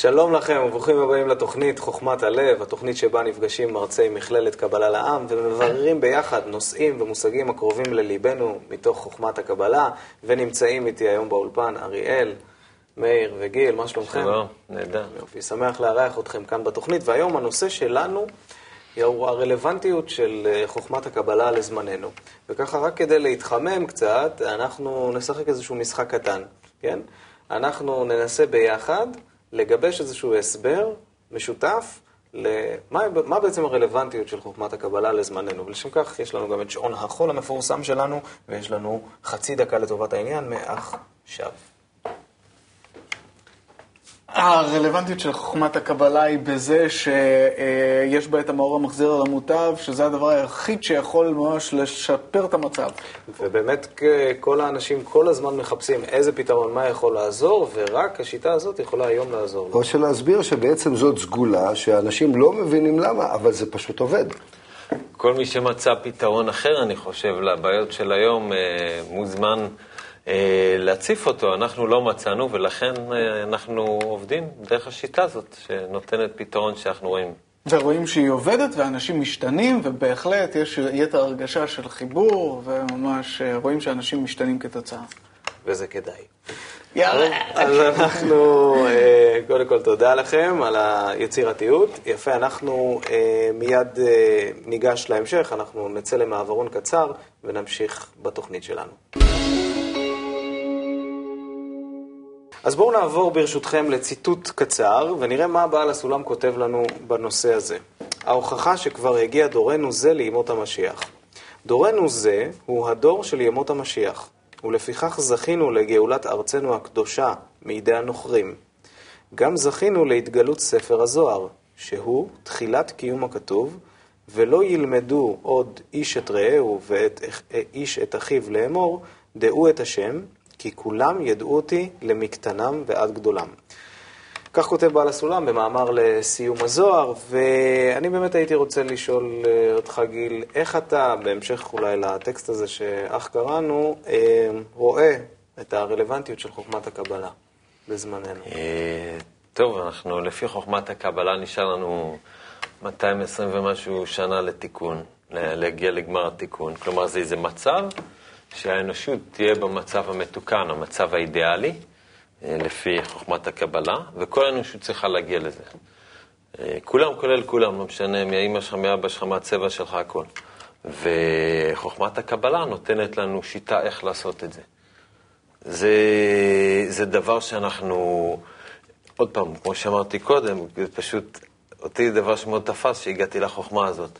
שלום לכם וברוכים הבאים לתוכנית חוכמת הלב, התוכנית שבה נפגשים מרצי מכללת קבלה לעם ומבררים ביחד נושאים ומושגים הקרובים לליבנו מתוך חוכמת הקבלה ונמצאים איתי היום באולפן אריאל, מאיר וגיל, מה שלומכם? שלום, נהדר. יופי, שמח לארח אתכם כאן בתוכנית והיום הנושא שלנו הוא הרלוונטיות של אה, חוכמת הקבלה לזמננו וככה רק כדי להתחמם קצת אנחנו נשחק איזשהו משחק קטן, כן? אנחנו ננסה ביחד לגבש איזשהו הסבר משותף למה מה בעצם הרלוונטיות של חוכמת הקבלה לזמננו. ולשם כך יש לנו גם את שעון החול המפורסם שלנו, ויש לנו חצי דקה לטובת העניין מעכשיו. הרלוונטיות של חוכמת הקבלה היא בזה שיש בה את המאור המחזיר על המוטב, שזה הדבר היחיד שיכול ממש לשפר את המצב. ובאמת כל האנשים כל הזמן מחפשים איזה פתרון, מה יכול לעזור, ורק השיטה הזאת יכולה היום לעזור. או שלהסביר שבעצם זאת סגולה, שאנשים לא מבינים למה, אבל זה פשוט עובד. כל מי שמצא פתרון אחר, אני חושב, לבעיות של היום, אה, מוזמן להציף אותו. אנחנו לא מצאנו, ולכן אה, אנחנו עובדים דרך השיטה הזאת, שנותנת פתרון שאנחנו רואים. ורואים שהיא עובדת ואנשים משתנים, ובהחלט יש יתר הרגשה של חיבור, וממש רואים שאנשים משתנים כתוצאה. וזה כדאי. יאללה. אז אנחנו, אה, קודם כל תודה לכם על היצירתיות. יפה, אנחנו אה, מיד אה, ניגש להמשך, אנחנו נצא למעברון קצר ונמשיך בתוכנית שלנו. אז בואו נעבור ברשותכם לציטוט קצר, ונראה מה בעל הסולם כותב לנו בנושא הזה. ההוכחה שכבר הגיע דורנו זה לימות המשיח. דורנו זה הוא הדור של ימות המשיח, ולפיכך זכינו לגאולת ארצנו הקדושה מידי הנוכרים. גם זכינו להתגלות ספר הזוהר, שהוא תחילת קיום הכתוב, ולא ילמדו עוד איש את רעהו ואת איש את אחיו לאמור, דעו את השם, כי כולם ידעו אותי למקטנם ועד גדולם. כך כותב בעל הסולם במאמר לסיום הזוהר, ואני באמת הייתי רוצה לשאול אה, אותך, גיל, איך אתה, בהמשך אולי לטקסט הזה שאך קראנו, אה, רואה את הרלוונטיות של חוכמת הקבלה בזמננו? אה, טוב, אנחנו לפי חוכמת הקבלה נשאר לנו 220 ומשהו שנה לתיקון, להגיע לגמר התיקון. כלומר, זה איזה מצב שהאנושות תהיה במצב המתוקן, המצב האידיאלי, אה, לפי חוכמת הקבלה, וכל האנושות צריכה להגיע לזה. אה, כולם, כולל כולם, לא משנה, מהאימא שלך, מאבא שלך, מהצבע שלך, הכל. וחוכמת הקבלה נותנת לנו שיטה איך לעשות את זה. זה, זה דבר שאנחנו, עוד פעם, כמו שאמרתי קודם, זה פשוט, אותי דבר שמאוד תפס שהגעתי לחוכמה הזאת.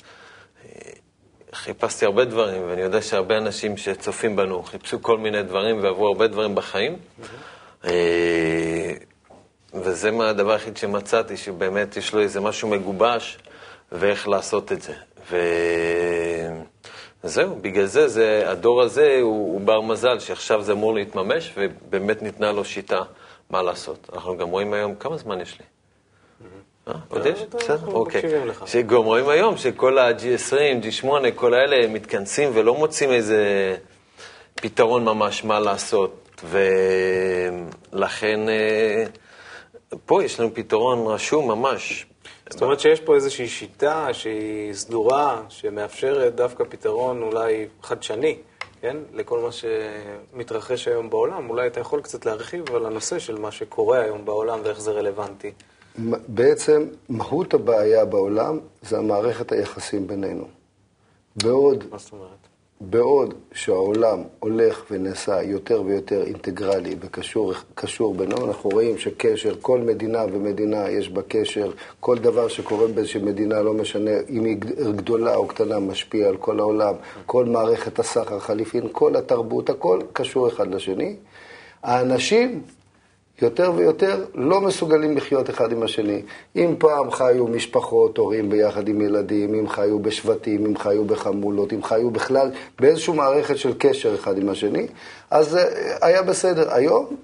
חיפשתי הרבה דברים, ואני יודע שהרבה אנשים שצופים בנו חיפשו כל מיני דברים ועברו הרבה דברים בחיים. אה, וזה מה הדבר היחיד שמצאתי, שבאמת יש לו איזה משהו מגובש, ואיך לעשות את זה. וזהו, בגלל זה, זה הדור הזה הוא, הוא בר מזל, שעכשיו זה אמור להתממש, ובאמת ניתנה לו שיטה מה לעשות. אנחנו גם רואים היום, כמה זמן יש לי? אה, עוד יש? בסדר, אוקיי. שגם רואים היום שכל ה-G20, G8, כל האלה מתכנסים ולא מוצאים איזה פתרון ממש מה לעשות. ולכן אה, פה יש לנו פתרון רשום ממש. זאת אומרת שיש פה איזושהי שיטה שהיא סדורה, שמאפשרת דווקא פתרון אולי חדשני, כן? לכל מה שמתרחש היום בעולם. אולי אתה יכול קצת להרחיב על הנושא של מה שקורה היום בעולם ואיך זה רלוונטי. בעצם מהות הבעיה בעולם זה המערכת היחסים בינינו. בעוד? בעוד שהעולם הולך ונעשה יותר ויותר אינטגרלי וקשור בינו, אנחנו רואים שקשר, כל מדינה ומדינה יש בה קשר, כל דבר שקורה באיזושהי מדינה, לא משנה אם היא גדולה או קטנה, משפיע על כל העולם, כל מערכת הסחר, חליפין, כל התרבות, הכל קשור אחד לשני. האנשים יותר ויותר לא מסוגלים לחיות אחד עם השני. אם פעם חיו משפחות, הורים ביחד עם ילדים, אם חיו בשבטים, אם חיו בחמולות, אם חיו בכלל באיזושהי מערכת של קשר אחד עם השני, אז אה, היה בסדר. היום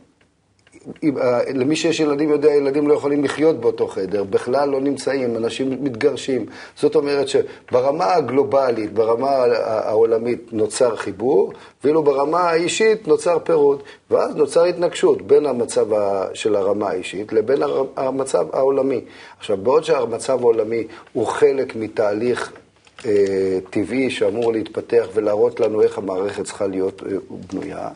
למי שיש ילדים יודע, ילדים לא יכולים לחיות באותו חדר, בכלל לא נמצאים, אנשים מתגרשים. זאת אומרת שברמה הגלובלית, ברמה העולמית נוצר חיבור, ואילו ברמה האישית נוצר פירוד. ואז נוצר התנגשות בין המצב של הרמה האישית לבין המצב העולמי. עכשיו, בעוד שהמצב העולמי הוא חלק מתהליך אה, טבעי שאמור להתפתח ולהראות לנו איך המערכת צריכה להיות אה, בנויה.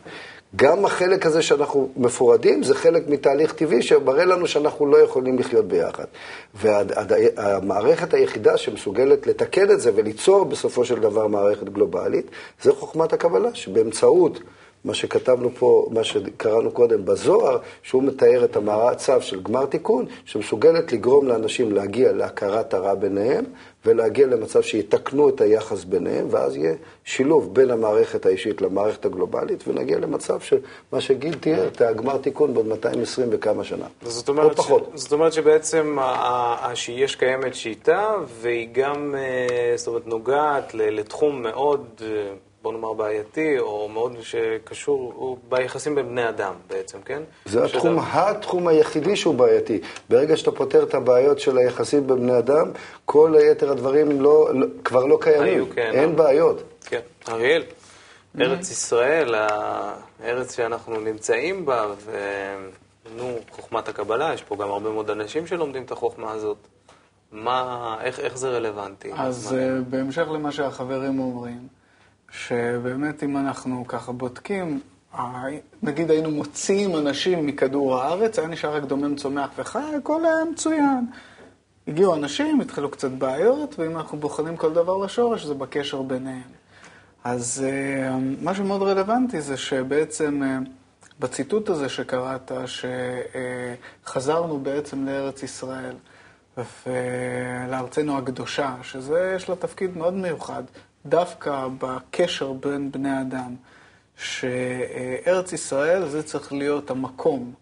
גם החלק הזה שאנחנו מפורדים זה חלק מתהליך טבעי שמראה לנו שאנחנו לא יכולים לחיות ביחד. והמערכת היחידה שמסוגלת לתקן את זה וליצור בסופו של דבר מערכת גלובלית, זה חוכמת הקבלה, שבאמצעות מה שכתבנו פה, מה שקראנו קודם בזוהר, שהוא מתאר את המצב של גמר תיקון, שמסוגלת לגרום לאנשים להגיע להכרת הרע ביניהם, ולהגיע למצב שיתקנו את היחס ביניהם, ואז יהיה שילוב בין המערכת האישית למערכת הגלובלית, ונגיע למצב של מה שגיל תיאר, הגמר תיקון בעוד 220 וכמה שנה. זאת אומרת, או פחות. ש... זאת אומרת שבעצם שיש קיימת שיטה, והיא גם, אה, זאת אומרת, נוגעת לתחום מאוד... בוא נאמר בעייתי, או מאוד שקשור, הוא ביחסים בין בני אדם בעצם, כן? זה התחום, התחום היחידי שהוא בעייתי. ברגע שאתה פותר את הבעיות של היחסים בין בני אדם, כל היתר הדברים לא, לא, כבר לא קיימים. היו, כן. אין אבל... בעיות. כן. אריאל, ארץ ישראל, הארץ שאנחנו נמצאים בה, ונו, חוכמת הקבלה, יש פה גם הרבה מאוד אנשים שלומדים את החוכמה הזאת. מה, איך, איך זה רלוונטי? אז מה... אה, בהמשך למה שהחברים אומרים, שבאמת אם אנחנו ככה בודקים, נגיד היינו מוציאים אנשים מכדור הארץ, היה נשאר רק דומם צומח וחי, הכל היה מצוין. הגיעו אנשים, התחילו קצת בעיות, ואם אנחנו בוחנים כל דבר לשורש, זה בקשר ביניהם. אז אה, מה שמאוד רלוונטי זה שבעצם אה, בציטוט הזה שקראת, שחזרנו בעצם לארץ ישראל ולארצנו הקדושה, שזה, יש לה תפקיד מאוד מיוחד. דווקא בקשר בין בני אדם, שארץ ישראל זה צריך להיות המקום,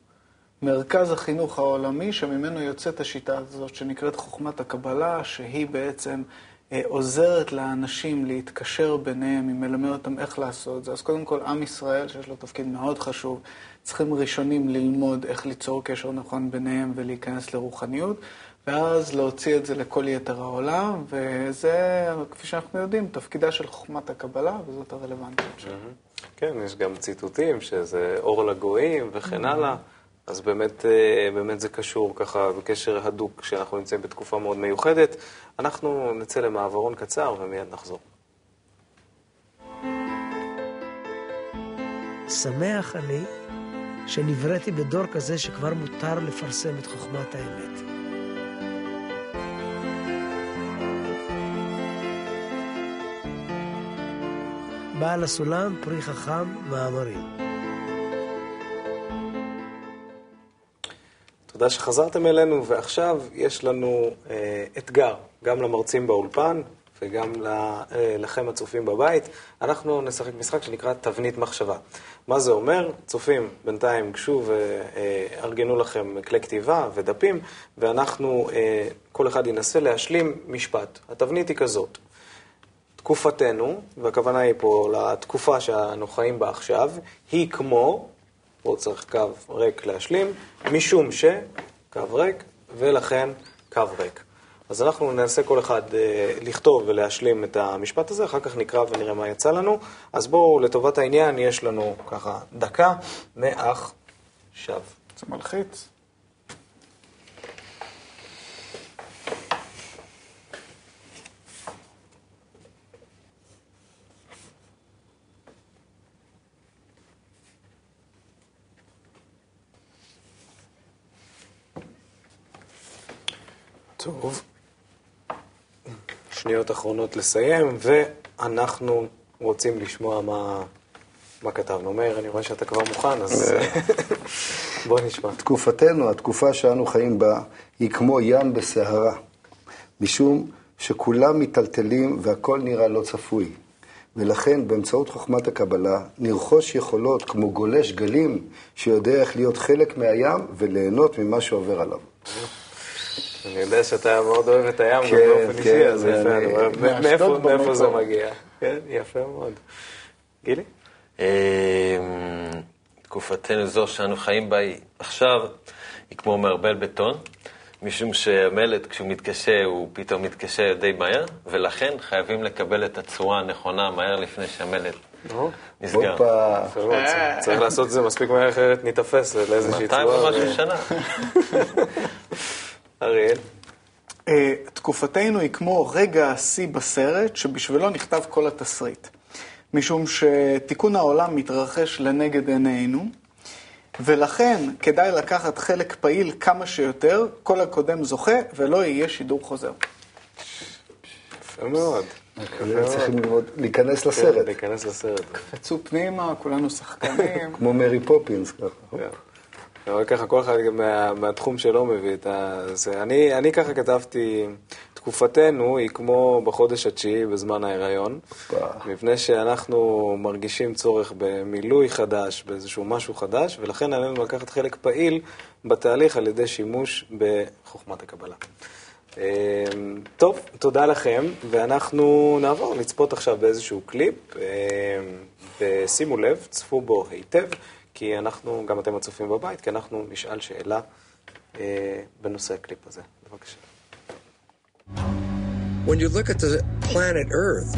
מרכז החינוך העולמי, שממנו יוצאת השיטה הזאת שנקראת חוכמת הקבלה, שהיא בעצם אה, עוזרת לאנשים להתקשר ביניהם, היא מלמד אותם איך לעשות זה. אז קודם כל, עם ישראל, שיש לו תפקיד מאוד חשוב, צריכים ראשונים ללמוד איך ליצור קשר נכון ביניהם ולהיכנס לרוחניות. ואז להוציא את זה לכל יתר העולם, וזה, כפי שאנחנו יודעים, תפקידה של חוכמת הקבלה, וזאת הרלוונטיות שלה. כן, יש גם ציטוטים שזה אור לגויים וכן הלאה, אז באמת, אה, באמת זה קשור ככה בקשר הדוק כשאנחנו נמצאים בתקופה מאוד מיוחדת. אנחנו נצא למעברון קצר ומיד נחזור. שמח אני שנבראתי בדור כזה שכבר מותר לפרסם את חוכמת האמת. בעל הסולם, פרי חכם, מאמרים. תודה שחזרתם אלינו, ועכשיו יש לנו אה, אתגר, גם למרצים באולפן וגם אה, לכם הצופים בבית. אנחנו נשחק משחק שנקרא תבנית מחשבה. מה זה אומר? צופים, בינתיים גשו וארגנו לכם כלי כתיבה ודפים, ואנחנו, אה, כל אחד ינסה להשלים משפט. התבנית היא כזאת. תקופתנו, והכוונה היא פה לתקופה שאנו חיים בה עכשיו, היא כמו, פה צריך קו ריק להשלים, משום ש, קו ריק, ולכן קו ריק. אז אנחנו ננסה כל אחד אה, לכתוב ולהשלים את המשפט הזה, אחר כך נקרא ונראה מה יצא לנו. אז בואו, לטובת העניין, יש לנו ככה דקה מעכשיו. זה מלחיץ. טוב, שניות אחרונות לסיים, ואנחנו רוצים לשמוע מה, מה כתבנו. מאיר, אני רואה שאתה כבר מוכן, אז בוא נשמע. תקופתנו, התקופה שאנו חיים בה, היא כמו ים בסערה, משום שכולם מיטלטלים והכל נראה לא צפוי. ולכן באמצעות חוכמת הקבלה נרכוש יכולות כמו גולש גלים שיודע איך להיות חלק מהים וליהנות ממה שעובר עליו. אני יודע שאתה מאוד אוהב את הים כן, באופן אישי, אז יפה, אני רואה מאיפה זה מגיע. כן, יפה מאוד. גילי? אמ, תקופתנו זו שאנו חיים בה היא עכשיו, היא כמו מערבל בטון, משום שהמלט כשהוא מתקשה הוא פתאום מתקשה די מהר, ולכן חייבים לקבל את הצורה הנכונה מהר לפני שהמלט נסגר. הופה. צריך- לעשות את זה מספיק מהר, אחרת ניתפס לאיזושהי צורה. 200 ומשהו שנה. אריאל? אה, תקופתנו היא כמו רגע השיא בסרט, שבשבילו נכתב כל התסריט. משום שתיקון העולם מתרחש לנגד עינינו, ולכן כדאי לקחת חלק פעיל כמה שיותר, כל הקודם זוכה, ולא יהיה שידור חוזר. יפה מאוד. צריכים ללמוד, להיכנס כן, לסרט, להיכנס לסרט. קפצו פנימה, כולנו שחקנים. כמו מרי פופינס ככה. כן. אבל ככה, כל אחד מה, מהתחום שלו מביא את. זה. אני, אני ככה כתבתי, תקופתנו היא כמו בחודש התשיעי בזמן ההיריון. מפני שאנחנו מרגישים צורך במילוי חדש, באיזשהו משהו חדש, ולכן עלינו לקחת חלק פעיל בתהליך על ידי שימוש בחוכמת הקבלה. אמ, טוב, תודה לכם, ואנחנו נעבור לצפות עכשיו באיזשהו קליפ, אמ, ושימו לב, צפו בו היטב, כי אנחנו, גם אתם הצופים בבית, כי אנחנו נשאל שאלה אה, בנושא הקליפ הזה. בבקשה. When you look at the planet Earth,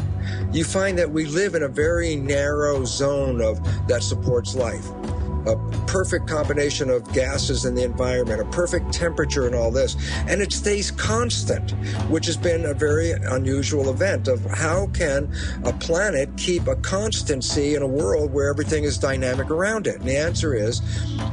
you find that we live in a very narrow zone of that supports life. A perfect combination of gases in the environment, a perfect temperature and all this. And it stays constant, which has been a very unusual event of how can a planet keep a constancy in a world where everything is dynamic around it? And the answer is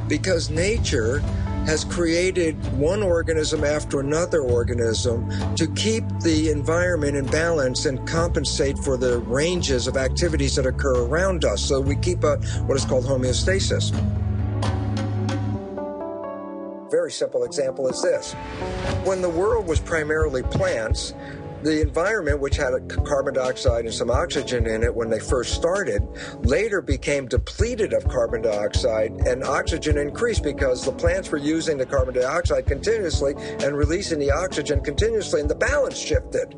because nature has created one organism after another organism to keep the environment in balance and compensate for the ranges of activities that occur around us. So we keep a, what is called homeostasis. Very simple example is this. When the world was primarily plants, the environment, which had a carbon dioxide and some oxygen in it when they first started, later became depleted of carbon dioxide and oxygen increased because the plants were using the carbon dioxide continuously and releasing the oxygen continuously, and the balance shifted.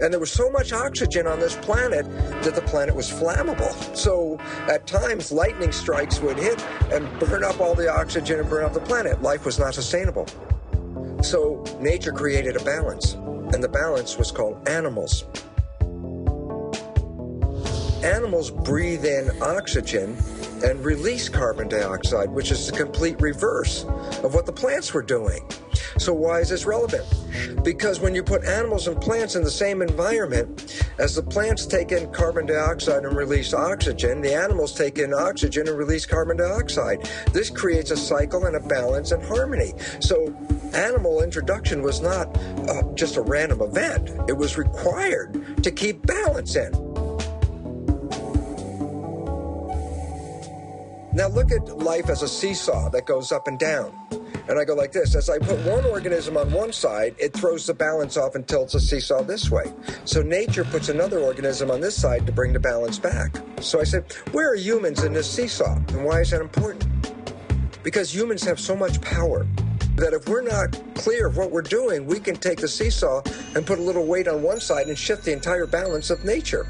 And there was so much oxygen on this planet that the planet was flammable. So at times, lightning strikes would hit and burn up all the oxygen and burn up the planet. Life was not sustainable. So nature created a balance, and the balance was called animals. Animals breathe in oxygen and release carbon dioxide, which is the complete reverse of what the plants were doing. So, why is this relevant? Because when you put animals and plants in the same environment, as the plants take in carbon dioxide and release oxygen, the animals take in oxygen and release carbon dioxide. This creates a cycle and a balance and harmony. So, animal introduction was not uh, just a random event, it was required to keep balance in. Now look at life as a seesaw that goes up and down. And I go like this. As I put one organism on one side, it throws the balance off and tilts the seesaw this way. So nature puts another organism on this side to bring the balance back. So I said, where are humans in this seesaw? And why is that important? Because humans have so much power that if we're not clear of what we're doing, we can take the seesaw and put a little weight on one side and shift the entire balance of nature.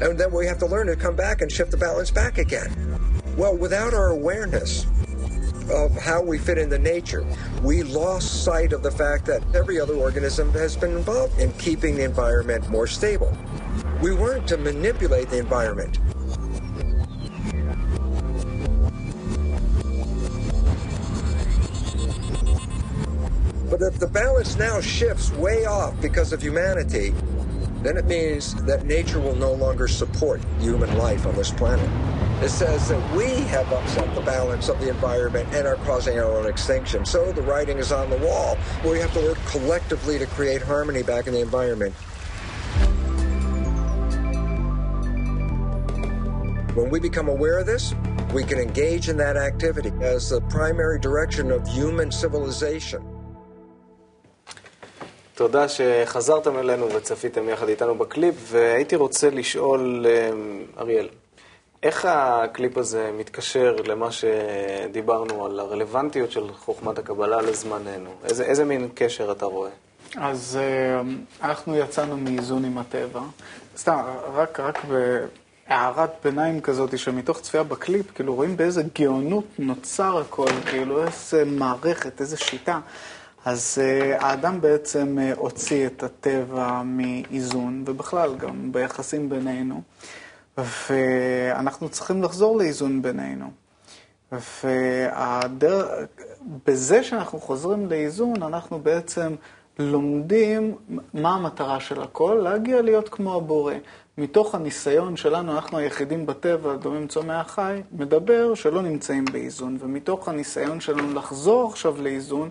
And then we have to learn to come back and shift the balance back again. Well, without our awareness of how we fit into nature, we lost sight of the fact that every other organism has been involved in keeping the environment more stable. We weren't to manipulate the environment. But if the balance now shifts way off because of humanity, then it means that nature will no longer support human life on this planet. It says that we have upset the balance of the environment and are causing our own extinction. So the writing is on the wall. We have to work collectively to create harmony back in the environment. When we become aware of this, we can engage in that activity as the primary direction of human civilization. תודה שחזרתם אלינו וצפיתם יחד איתנו בקליפ, והייתי רוצה לשאול, אה, אריאל, איך הקליפ הזה מתקשר למה שדיברנו על הרלוונטיות של חוכמת הקבלה לזמננו? איזה, איזה מין קשר אתה רואה? אז אה, אנחנו יצאנו מאיזון עם הטבע. סתם, רק, רק ב... הערת ביניים כזאת, שמתוך צפייה בקליפ, כאילו רואים באיזה גאונות נוצר הכל, כאילו איזה מערכת, איזה שיטה. אז uh, האדם בעצם uh, הוציא את הטבע מאיזון, ובכלל גם ביחסים בינינו, ואנחנו צריכים לחזור לאיזון בינינו. ובזה שאנחנו חוזרים לאיזון, אנחנו בעצם לומדים מה המטרה של הכל, להגיע להיות כמו הבורא. מתוך הניסיון שלנו, אנחנו היחידים בטבע, דומים צומח חי, מדבר שלא נמצאים באיזון. ומתוך הניסיון שלנו לחזור עכשיו לאיזון,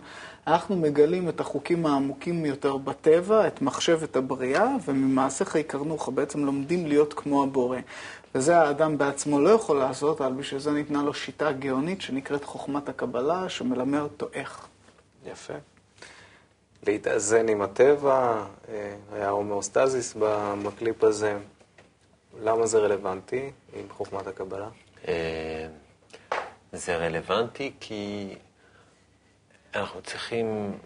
אנחנו מגלים את החוקים העמוקים יותר בטבע, את מחשבת הבריאה, וממעשיך יקרנוך, בעצם לומדים להיות כמו הבורא. וזה האדם בעצמו לא יכול לעשות, אבל בשביל זה ניתנה לו שיטה גאונית שנקראת חוכמת הקבלה, שמלמד אותו איך. יפה. להתאזן עם הטבע, אה, היה הומאוסטזיס בקליפ הזה. למה זה רלוונטי עם חוכמת הקבלה? אה, זה רלוונטי כי אנחנו צריכים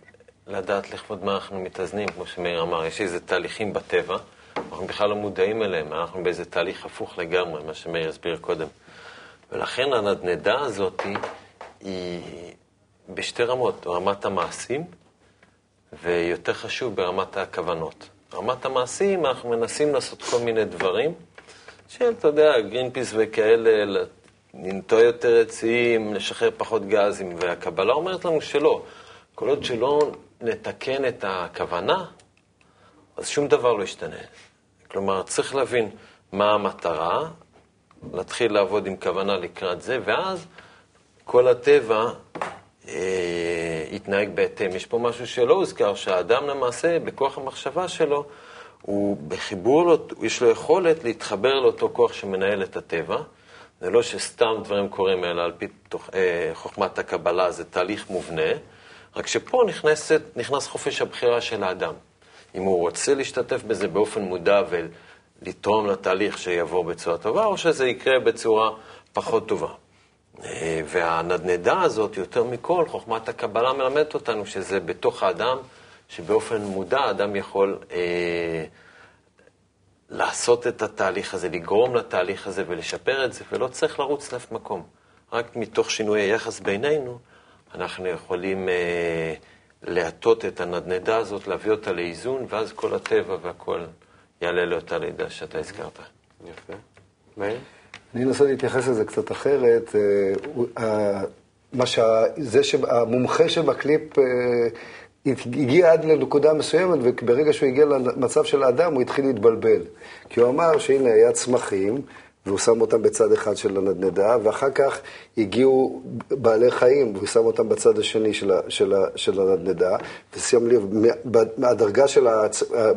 לדעת לכבוד מה אנחנו מתאזנים, כמו שמאיר אמר, יש איזה תהליכים בטבע, אנחנו בכלל לא מודעים אליהם, אנחנו באיזה תהליך הפוך לגמרי, מה שמאיר הסביר קודם. ולכן הנדנדה הזאת היא בשתי רמות, רמת המעשים ויותר חשוב ברמת הכוונות. רמת המעשים, אנחנו מנסים לעשות כל מיני דברים שהם, אתה יודע, גרינפיס וכאלה, לנטוע יותר עצים, לשחרר פחות גזים, והקבלה אומרת לנו שלא. כל עוד שלא נתקן את הכוונה, אז שום דבר לא ישתנה. כלומר, צריך להבין מה המטרה, להתחיל לעבוד עם כוונה לקראת זה, ואז כל הטבע אה, יתנהג בהתאם. יש פה משהו שלא הוזכר, שהאדם למעשה, בכוח המחשבה שלו, הוא בחיבור, יש לו יכולת להתחבר לאותו כוח שמנהל את הטבע. זה לא שסתם דברים קורים, אלא על פי תוך, אה, חוכמת הקבלה, זה תהליך מובנה, רק שפה נכנסת, נכנס חופש הבחירה של האדם. אם הוא רוצה להשתתף בזה באופן מודע ולתרום לתהליך שיבוא בצורה טובה, או שזה יקרה בצורה פחות טובה. אה, והנדנדה הזאת, יותר מכל, חוכמת הקבלה מלמדת אותנו שזה בתוך האדם, שבאופן מודע האדם יכול אה, לעשות את התהליך הזה, לגרום לתהליך הזה ולשפר את זה, ולא צריך לרוץ לאף מקום. רק מתוך שינוי היחס בינינו, אנחנו יכולים אה, להטות את הנדנדה הזאת, להביא אותה לאיזון, ואז כל הטבע והכל יעלה לאותה לידה שאתה הזכרת. יפה. מאיר? אני אנסה להתייחס לזה קצת אחרת. אה, מה שה... זה שהמומחה שבקליפ אה, הגיע עד לנקודה מסוימת, וברגע שהוא הגיע למצב של האדם, הוא התחיל להתבלבל. כי הוא אמר שהנה, היה צמחים, והוא שם אותם בצד אחד של הנדנדה, ואחר כך הגיעו בעלי חיים, והוא שם אותם בצד השני של, של, של הנדנדה, ושים לב, הדרגה של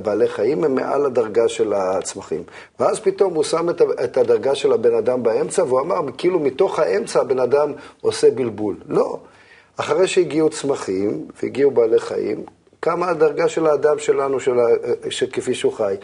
בעלי חיים הם מעל הדרגה של הצמחים. ואז פתאום הוא שם את, את הדרגה של הבן אדם באמצע, והוא אמר, כאילו מתוך האמצע הבן אדם עושה בלבול. לא. אחרי שהגיעו צמחים והגיעו בעלי חיים, קמה הדרגה של האדם שלנו, של, של כפי שהוא חי.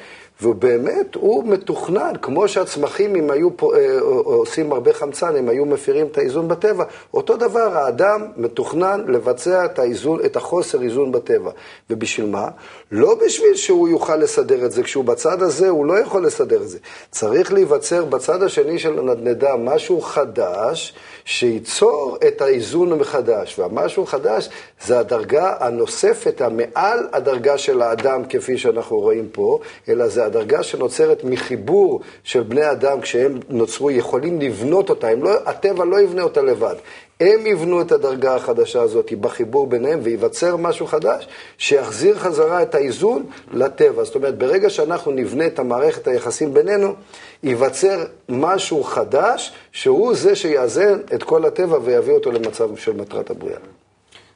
ובאמת, הוא מתוכנן, כמו שהצמחים, אם היו פה, אה, עושים הרבה חמצן, הם היו מפירים את האיזון בטבע, אותו דבר, האדם מתוכנן לבצע את האיזון, את החוסר איזון בטבע. ובשביל מה? לא בשביל שהוא יוכל לסדר את זה, כשהוא בצד הזה, הוא לא יכול לסדר את זה. צריך להיווצר בצד השני של הנדנדה משהו חדש, שייצור את האיזון מחדש. והמשהו חדש זה הדרגה הנוספת, המעל הדרגה של האדם, כפי שאנחנו רואים פה, אלא זה הדרגה שנוצרת מחיבור של בני אדם כשהם נוצרו, יכולים לבנות אותה, לא, הטבע לא יבנה אותה לבד. הם יבנו את הדרגה החדשה הזאת בחיבור ביניהם וייווצר משהו חדש שיחזיר חזרה את האיזון לטבע. זאת אומרת, ברגע שאנחנו נבנה את המערכת היחסים בינינו, ייווצר משהו חדש שהוא זה שיאזן את כל הטבע ויביא אותו למצב של מטרת הבריאה.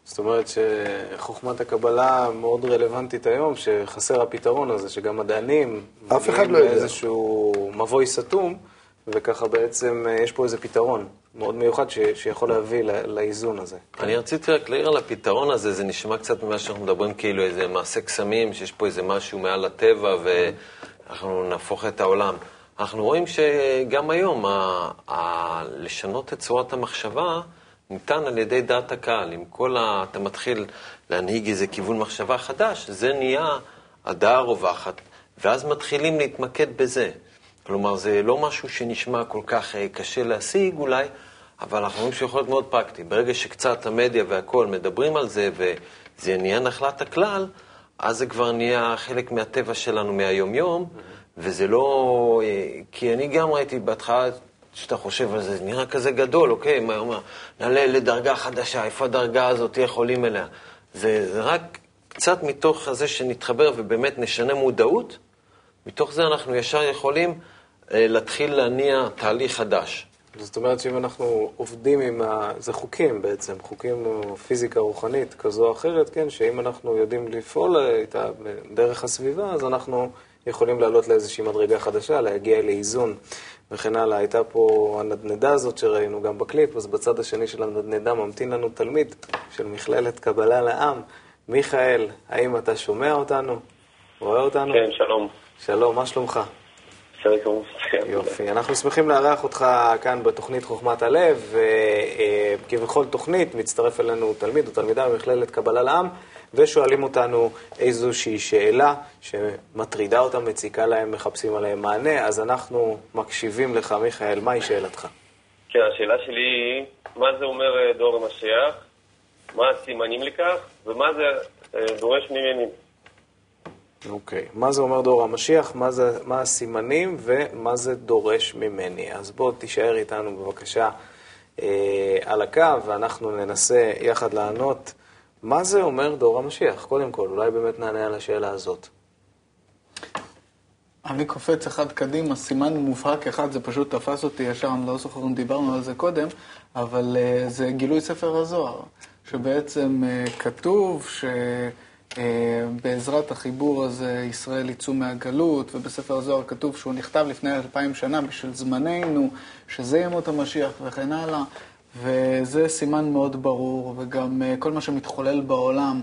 זאת אומרת שחוכמת הקבלה מאוד רלוונטית היום, שחסר הפתרון הזה, שגם מדענים... אף אחד לא יודע. איזשהו מבוי סתום, וככה בעצם יש פה איזה פתרון מאוד מיוחד ש, שיכול להביא לאיזון הזה. אני רציתי רק להעיר על הפתרון הזה, זה נשמע קצת ממה שאנחנו מדברים כאילו איזה מעשה קסמים, שיש פה איזה משהו מעל הטבע ואנחנו נהפוך את העולם. אנחנו רואים שגם היום, ה, ה, לשנות את צורת המחשבה, ניתן על ידי דעת הקהל. אם כל ה... אתה מתחיל להנהיג איזה כיוון מחשבה חדש, זה נהיה הדעה הרווחת, ואז מתחילים להתמקד בזה. כלומר, זה לא משהו שנשמע כל כך אה, קשה להשיג אולי, אבל אנחנו רואים שיכול להיות מאוד פרקטי. ברגע שקצת המדיה והכול מדברים על זה, וזה נהיה נחלת הכלל, אז זה כבר נהיה חלק מהטבע שלנו מהיום-יום, וזה לא... אה, כי אני גם ראיתי בהתחלה, כשאתה חושב על זה, זה נראה כזה גדול, אוקיי? מה אומר, נעלה לדרגה חדשה, איפה הדרגה הזאת, איך עולים אליה? זה, זה רק קצת מתוך זה שנתחבר ובאמת נשנה מודעות, מתוך זה אנחנו ישר יכולים אה, להתחיל להניע תהליך חדש. זאת אומרת שאם אנחנו עובדים עם ה... זה חוקים בעצם, חוקים או פיזיקה רוחנית כזו או אחרת, כן, שאם אנחנו יודעים לפעול איתה דרך הסביבה, אז אנחנו יכולים לעלות לאיזושהי מדרגה חדשה, להגיע לאיזון וכן הלאה. הייתה פה הנדנדה הזאת שראינו גם בקליפ, אז בצד השני של הנדנדה ממתין לנו תלמיד של מכללת קבלה לעם. מיכאל, האם אתה שומע אותנו? רואה אותנו? כן, שלום. שלום, מה שלומך? בסדר גמור. יופי. אנחנו שמחים לארח אותך כאן בתוכנית חוכמת הלב, וכביכול תוכנית מצטרף אלינו תלמיד או תלמידה במכללת קבלה לעם, ושואלים אותנו איזושהי שאלה שמטרידה אותם, מציקה להם, מחפשים עליהם מענה, אז אנחנו מקשיבים לך, מיכאל, מהי שאלתך? כן, השאלה שלי היא, מה זה אומר אה, דור המשיח? מה הסימנים לכך? ומה זה אה, דורש ממני? אוקיי. מה זה אומר דור המשיח, מה, זה, מה הסימנים ומה זה דורש ממני. אז בוא תישאר איתנו בבקשה אה, על הקו, ואנחנו ננסה יחד לענות מה זה אומר דור המשיח. קודם כל, אולי באמת נענה על השאלה הזאת. אני קופץ אחד קדימה, סימן מובהק אחד, זה פשוט תפס אותי ישר, אני לא זוכר אם דיברנו על זה קודם, אבל uh, זה גילוי ספר הזוהר, שבעצם uh, כתוב ש... אה, בעזרת החיבור הזה ישראל יצאו מהגלות, ובספר הזוהר כתוב שהוא נכתב לפני אלפיים שנה בשביל זמננו, שזה ימות המשיח וכן הלאה, וזה סימן מאוד ברור, וגם אה, כל מה שמתחולל בעולם,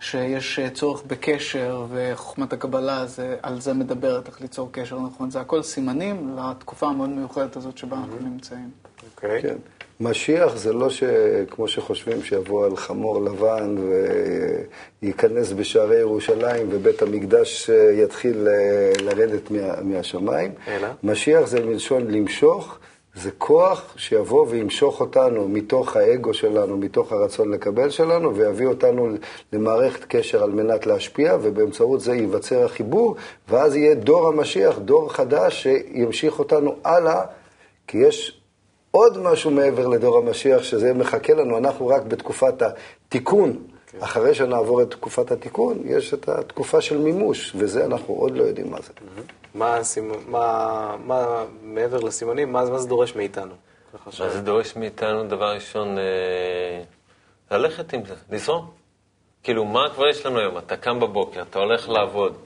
שיש אה, צורך בקשר, וחוכמת הקבלה זה, על זה מדברת, איך ליצור קשר נכון. זה הכל סימנים לתקופה המאוד מיוחדת הזאת שבה אנחנו נמצאים. אוקיי. Okay. כן. משיח זה לא כמו שחושבים שיבוא על חמור לבן וייכנס בשערי ירושלים ובית המקדש יתחיל לרדת מהשמיים. אלא? משיח זה מלשון למשוך, זה כוח שיבוא וימשוך אותנו מתוך האגו שלנו, מתוך הרצון לקבל שלנו, ויביא אותנו למערכת קשר על מנת להשפיע, ובאמצעות זה ייווצר החיבור, ואז יהיה דור המשיח, דור חדש שימשיך אותנו הלאה, כי יש עוד משהו מעבר לדור המשיח, שזה מחכה לנו, אנחנו רק בתקופת התיקון. כן. אחרי שנעבור את תקופת התיקון, יש את התקופה של מימוש, וזה אנחנו עוד לא יודעים מה זה. מה. מה, מה מעבר לסימנים, מה, מה זה דורש מאיתנו? מה זה דורש מאיתנו, דבר ראשון, אה, ללכת עם זה, לזרום. כאילו, מה כבר יש לנו היום? אתה קם בבוקר, אתה הולך לעבוד.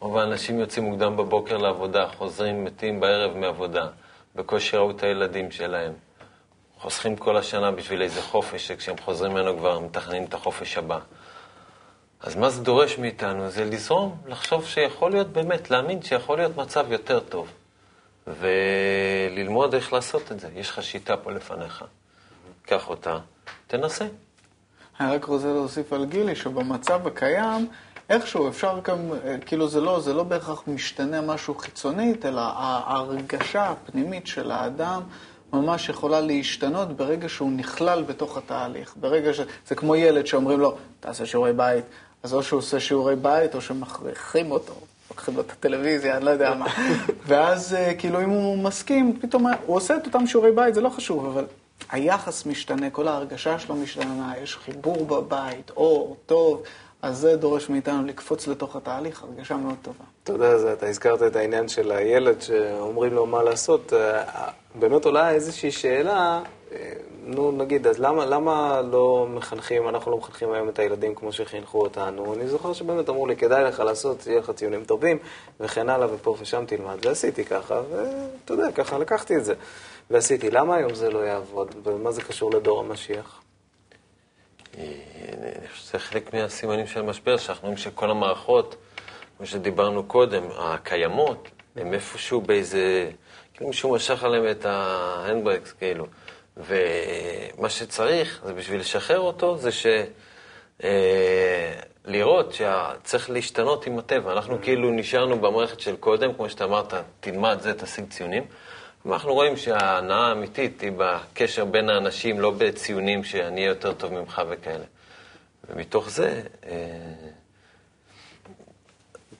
רוב האנשים יוצאים מוקדם בבוקר לעבודה, חוזרים מתים בערב מעבודה. בקושי ראו את הילדים שלהם. חוסכים כל השנה בשביל איזה חופש, שכשהם חוזרים ממנו כבר מתכננים את החופש הבא. אז מה זה דורש מאיתנו? זה לזרום, לחשוב שיכול להיות באמת, להאמין שיכול להיות מצב יותר טוב. וללמוד איך לעשות את זה. יש לך שיטה פה לפניך. קח אותה, תנסה. אני רק רוצה להוסיף על גילי, שבמצב הקיים, איכשהו אפשר גם, כאילו זה לא, זה לא בהכרח משתנה משהו חיצונית, אלא ההרגשה הפנימית של האדם ממש יכולה להשתנות ברגע שהוא נכלל בתוך התהליך. ברגע ש... זה כמו ילד שאומרים לו, תעשה שיעורי בית, אז או שהוא עושה שיעורי בית או שמכריחים אותו. לוקחים לו את הטלוויזיה, אני לא יודע מה. ואז כאילו אם הוא מסכים, פתאום הוא עושה את אותם שיעורי בית, זה לא חשוב, אבל היחס משתנה, כל ההרגשה שלו משתנה, יש חיבור בבית, אור, טוב, אז זה דורש מאיתנו לקפוץ לתוך התהליך, הרגשה מאוד טובה. אתה יודע, אתה הזכרת את העניין של הילד שאומרים לו מה לעשות. באמת עולה איזושהי שאלה, נו נגיד, אז למה, למה לא מחנכים, אנחנו לא מחנכים היום את הילדים כמו שחינכו אותנו? אני זוכר שבאמת אמרו לי, כדאי לך לעשות, יהיה לך ציונים טובים, וכן הלאה, ופה ושם תלמד. ועשיתי ככה, ואתה יודע, ככה לקחתי את זה. ועשיתי. למה היום זה לא יעבוד? ומה זה קשור לדור המשיח? זה חלק מהסימנים של המשבר, שאנחנו רואים שכל המערכות, כמו שדיברנו קודם, הקיימות, הם איפשהו באיזה, כאילו מישהו משך עליהם את ההנדברקס, כאילו. ומה שצריך, זה בשביל לשחרר אותו, זה ש... אה, לראות שצריך להשתנות עם הטבע. אנחנו כאילו נשארנו במערכת של קודם, כמו שאתה אמרת, תלמד זה, תשיג ציונים. ואנחנו רואים שההנאה האמיתית היא בקשר בין האנשים, לא בציונים שאני אהיה יותר טוב ממך וכאלה. ומתוך זה... אה,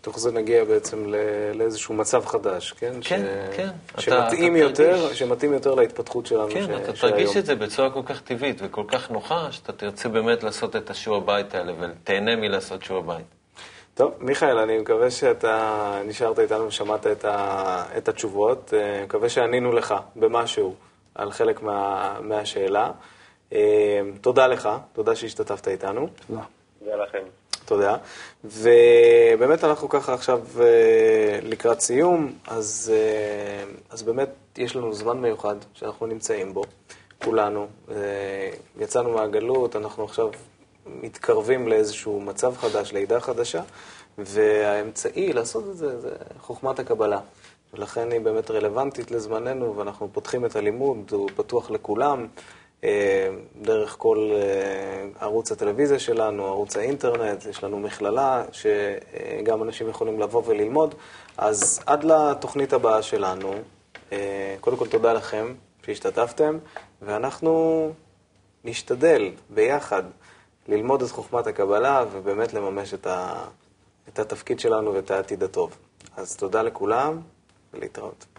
מתוך זה נגיע בעצם ל- לאיזשהו מצב חדש, כן? כן, כן. שמתאים אתה יותר, תרגיש- שמתאים יותר להתפתחות שלנו כן, ש- אתה תרגיש. את זה בצורה כל כך טבעית וכל כך נוחה, שאתה תרצה באמת לעשות את השיעור בית האלה ותהנה מלעשות שיעור בית. טוב, מיכאל, אני מקווה שאתה נשארת איתנו ושמעת את, ה, את התשובות. אה, מקווה שענינו לך במשהו על חלק מה, מהשאלה. אה, תודה לך, תודה שהשתתפת איתנו. תודה. תודה לכם. תודה. ובאמת אנחנו ככה עכשיו אה, לקראת סיום, אז, אה, אז באמת יש לנו זמן מיוחד שאנחנו נמצאים בו, כולנו. אה, יצאנו מהגלות, אנחנו עכשיו מתקרבים לאיזשהו מצב חדש, לידה חדשה, והאמצעי לעשות את זה זה חוכמת הקבלה. ולכן היא באמת רלוונטית לזמננו, ואנחנו פותחים את הלימוד, הוא פתוח לכולם. אה, דרך כל אה, ערוץ הטלוויזיה שלנו, ערוץ האינטרנט, יש לנו מכללה שגם אנשים יכולים לבוא וללמוד. אז עד לתוכנית הבאה שלנו, אה, קודם כל תודה לכם שהשתתפתם, ואנחנו נשתדל ביחד ללמוד את חוכמת הקבלה ובאמת לממש את, ה, את התפקיד שלנו ואת העתיד הטוב. אז תודה לכולם ולהתראות.